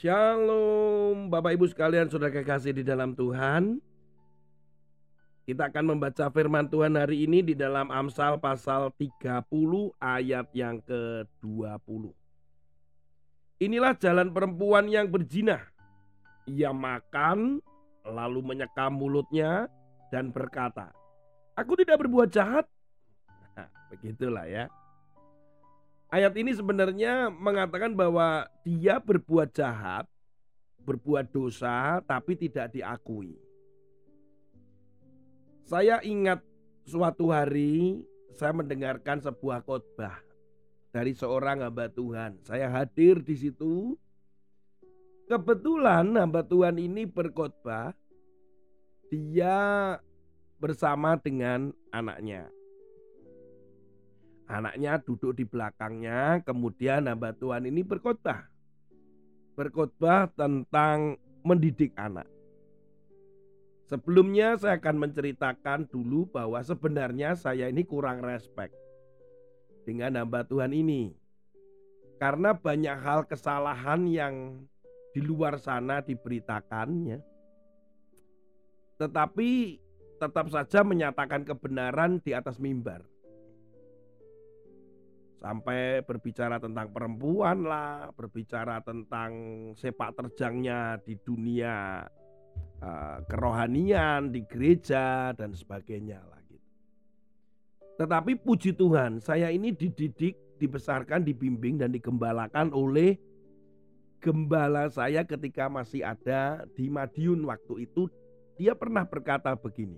Shalom Bapak Ibu sekalian Saudara kekasih di dalam Tuhan. Kita akan membaca firman Tuhan hari ini di dalam Amsal pasal 30 ayat yang ke-20 Inilah jalan perempuan yang berzina. Ia makan lalu menyekam mulutnya dan berkata Aku tidak berbuat jahat. Nah, Begitulah ya Ayat ini sebenarnya mengatakan bahwa dia berbuat jahat, berbuat dosa, tapi tidak diakui. Saya ingat suatu hari saya mendengarkan sebuah khotbah dari seorang hamba Tuhan. Saya hadir di situ. Kebetulan hamba Tuhan ini berkhotbah. Dia bersama dengan anaknya. Anaknya duduk di belakangnya, kemudian hamba Tuhan ini berkhotbah. Berkhotbah tentang mendidik anak. Sebelumnya saya akan menceritakan dulu bahwa sebenarnya saya ini kurang respect dengan hamba Tuhan ini. Karena banyak hal kesalahan yang di luar sana diberitakannya. Tetapi tetap saja menyatakan kebenaran di atas mimbar sampai berbicara tentang perempuan lah, berbicara tentang sepak terjangnya di dunia uh, kerohanian, di gereja dan sebagainya lah gitu. Tetapi puji Tuhan, saya ini dididik, dibesarkan, dibimbing dan digembalakan oleh gembala saya ketika masih ada di Madiun waktu itu. Dia pernah berkata begini.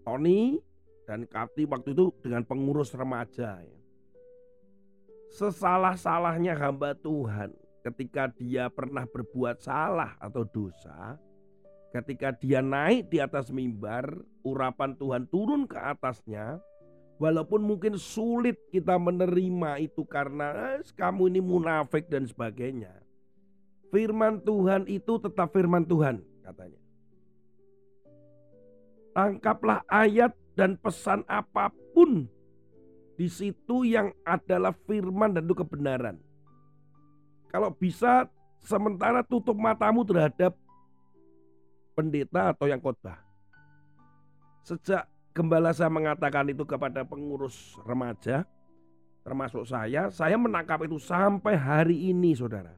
Tony dan Kati waktu itu dengan pengurus remaja ya sesalah-salahnya hamba Tuhan ketika dia pernah berbuat salah atau dosa, ketika dia naik di atas mimbar, urapan Tuhan turun ke atasnya, walaupun mungkin sulit kita menerima itu karena eh, kamu ini munafik dan sebagainya. Firman Tuhan itu tetap firman Tuhan katanya. Tangkaplah ayat dan pesan apa pun di situ yang adalah firman dan itu kebenaran. Kalau bisa sementara tutup matamu terhadap pendeta atau yang khotbah. Sejak gembala saya mengatakan itu kepada pengurus remaja, termasuk saya, saya menangkap itu sampai hari ini saudara.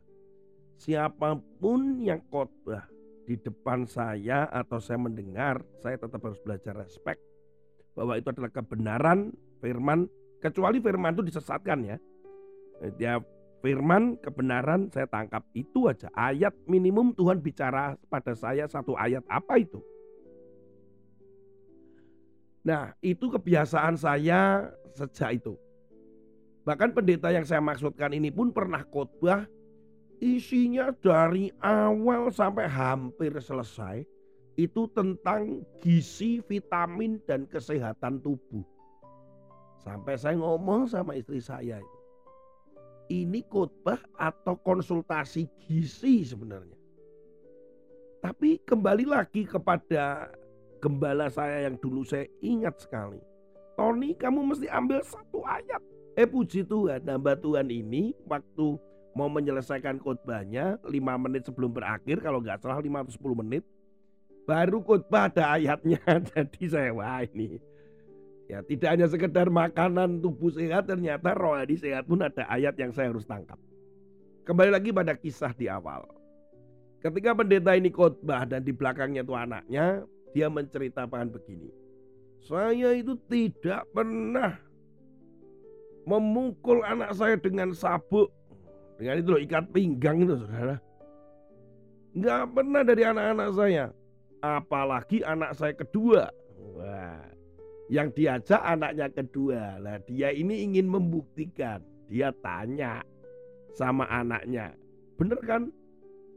Siapa pun yang khotbah di depan saya atau saya mendengar, saya tetap harus belajar respect bahwa itu adalah kebenaran firman Kecuali firman itu disesatkan ya. Ya firman kebenaran saya tangkap itu aja. Ayat minimum Tuhan bicara pada saya satu ayat apa itu? Nah itu kebiasaan saya sejak itu. Bahkan pendeta yang saya maksudkan ini pun pernah khotbah isinya dari awal sampai hampir selesai itu tentang gizi, vitamin dan kesehatan tubuh. Sampai saya ngomong sama istri saya itu. Ini khotbah atau konsultasi gizi sebenarnya. Tapi kembali lagi kepada gembala saya yang dulu saya ingat sekali. Tony kamu mesti ambil satu ayat. Eh puji Tuhan, nambah Tuhan ini waktu mau menyelesaikan khotbahnya 5 menit sebelum berakhir kalau nggak salah 5 atau 10 menit baru khotbah ada ayatnya jadi saya wah ini Ya, tidak hanya sekedar makanan tubuh sehat, ternyata rohani sehat pun ada ayat yang saya harus tangkap. Kembali lagi pada kisah di awal. Ketika pendeta ini khotbah dan di belakangnya itu anaknya, dia menceritakan begini. Saya itu tidak pernah memukul anak saya dengan sabuk. Dengan itu loh ikat pinggang itu saudara. Nggak pernah dari anak-anak saya. Apalagi anak saya kedua. Wah, yang diajak anaknya kedua. Lah dia ini ingin membuktikan. Dia tanya sama anaknya. Bener kan?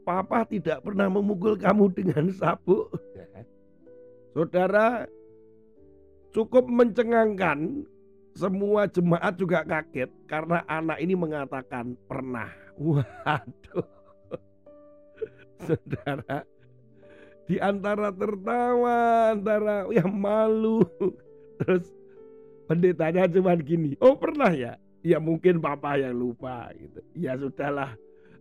Papa tidak pernah memukul kamu dengan sabuk. Saudara cukup mencengangkan semua jemaat juga kaget karena anak ini mengatakan pernah. Waduh. Saudara, di antara tertawa, antara yang malu, Terus pendetanya cuma gini, oh pernah ya? Ya mungkin papa yang lupa gitu. Ya sudahlah,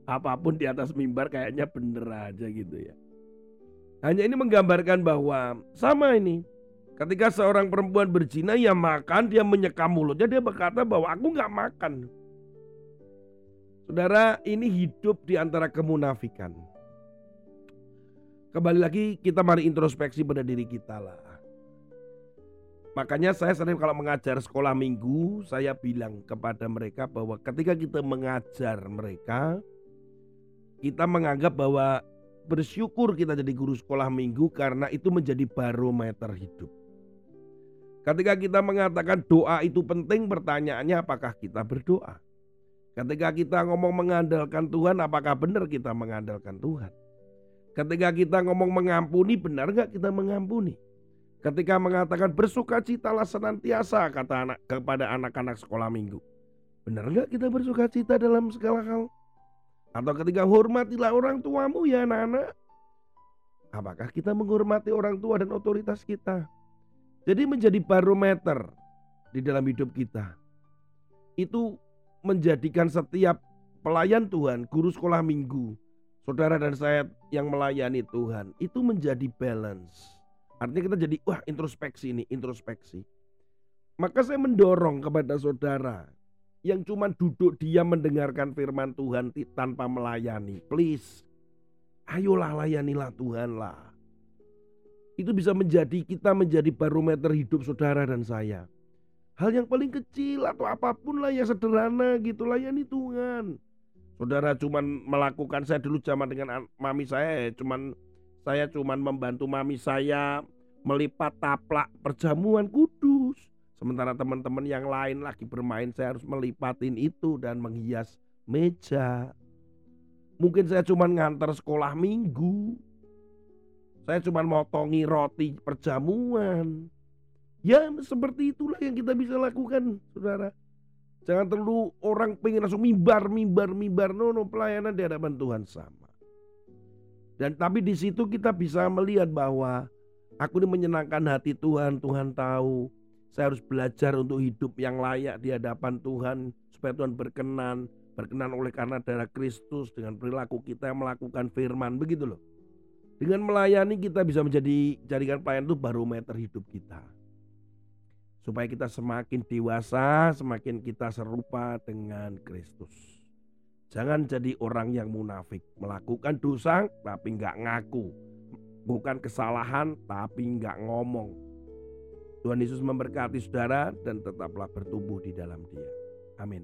Apa pun di atas mimbar kayaknya bener aja gitu ya. Hanya ini menggambarkan bahwa sama ini. Ketika seorang perempuan berzina ya makan, dia menyekam mulutnya, dia berkata bahwa aku nggak makan. Saudara, ini hidup di antara kemunafikan. Kembali lagi kita mari introspeksi pada diri kita lah. Makanya saya sering kalau mengajar sekolah minggu, saya bilang kepada mereka bahwa ketika kita mengajar mereka, kita menganggap bahwa bersyukur kita jadi guru sekolah minggu karena itu menjadi barometer hidup. Ketika kita mengatakan doa itu penting, pertanyaannya apakah kita berdoa? Ketika kita ngomong mengandalkan Tuhan, apakah benar kita mengandalkan Tuhan? Ketika kita ngomong mengampuni, benar nggak kita mengampuni? Ketika mengatakan bersukacitalah senantiasa kata anak kepada anak-anak sekolah minggu. Benar nggak kita bersukacita dalam segala hal? Atau ketika hormatilah orang tuamu ya anak-anak. Apakah kita menghormati orang tua dan otoritas kita? Jadi menjadi barometer di dalam hidup kita. Itu menjadikan setiap pelayan Tuhan, guru sekolah minggu, saudara dan saya yang melayani Tuhan itu menjadi balance. Artinya kita jadi wah introspeksi ini, introspeksi. Maka saya mendorong kepada saudara yang cuma duduk diam mendengarkan firman Tuhan tanpa melayani. Please, ayolah layanilah Tuhan lah. Itu bisa menjadi kita menjadi barometer hidup saudara dan saya. Hal yang paling kecil atau apa pun lah yang sederhana gitu layani Tuhan. Saudara cuman melakukan saya dulu zaman dengan mami saya cuman saya cuman membantu mami saya melipat taplak perjamuan kudus. Sementara teman-teman yang lain lagi bermain saya harus melipatin itu dan menghias meja. Mungkin saya cuma ngantar sekolah minggu. Saya cuma motongi roti perjamuan. Ya seperti itulah yang kita bisa lakukan saudara. Jangan terlalu orang pengen langsung mimbar, mimbar, mimbar. No, no, pelayanan di hadapan Tuhan sama. Dan tapi di situ kita bisa melihat bahwa aku ini menyenangkan hati Tuhan. Tuhan tahu saya harus belajar untuk hidup yang layak di hadapan Tuhan supaya Tuhan berkenan, berkenan oleh karena darah Kristus dengan perilaku kita yang melakukan firman begitu loh. Dengan melayani kita bisa menjadi jadikan pelayan itu barometer hidup kita supaya kita semakin dewasa, semakin kita serupa dengan Kristus. Jangan jadi orang yang munafik, melakukan dosa tapi nggak ngaku, bukan kesalahan tapi nggak ngomong. Tuhan Yesus memberkati saudara dan tetaplah bertumbuh di dalam Dia. Amin.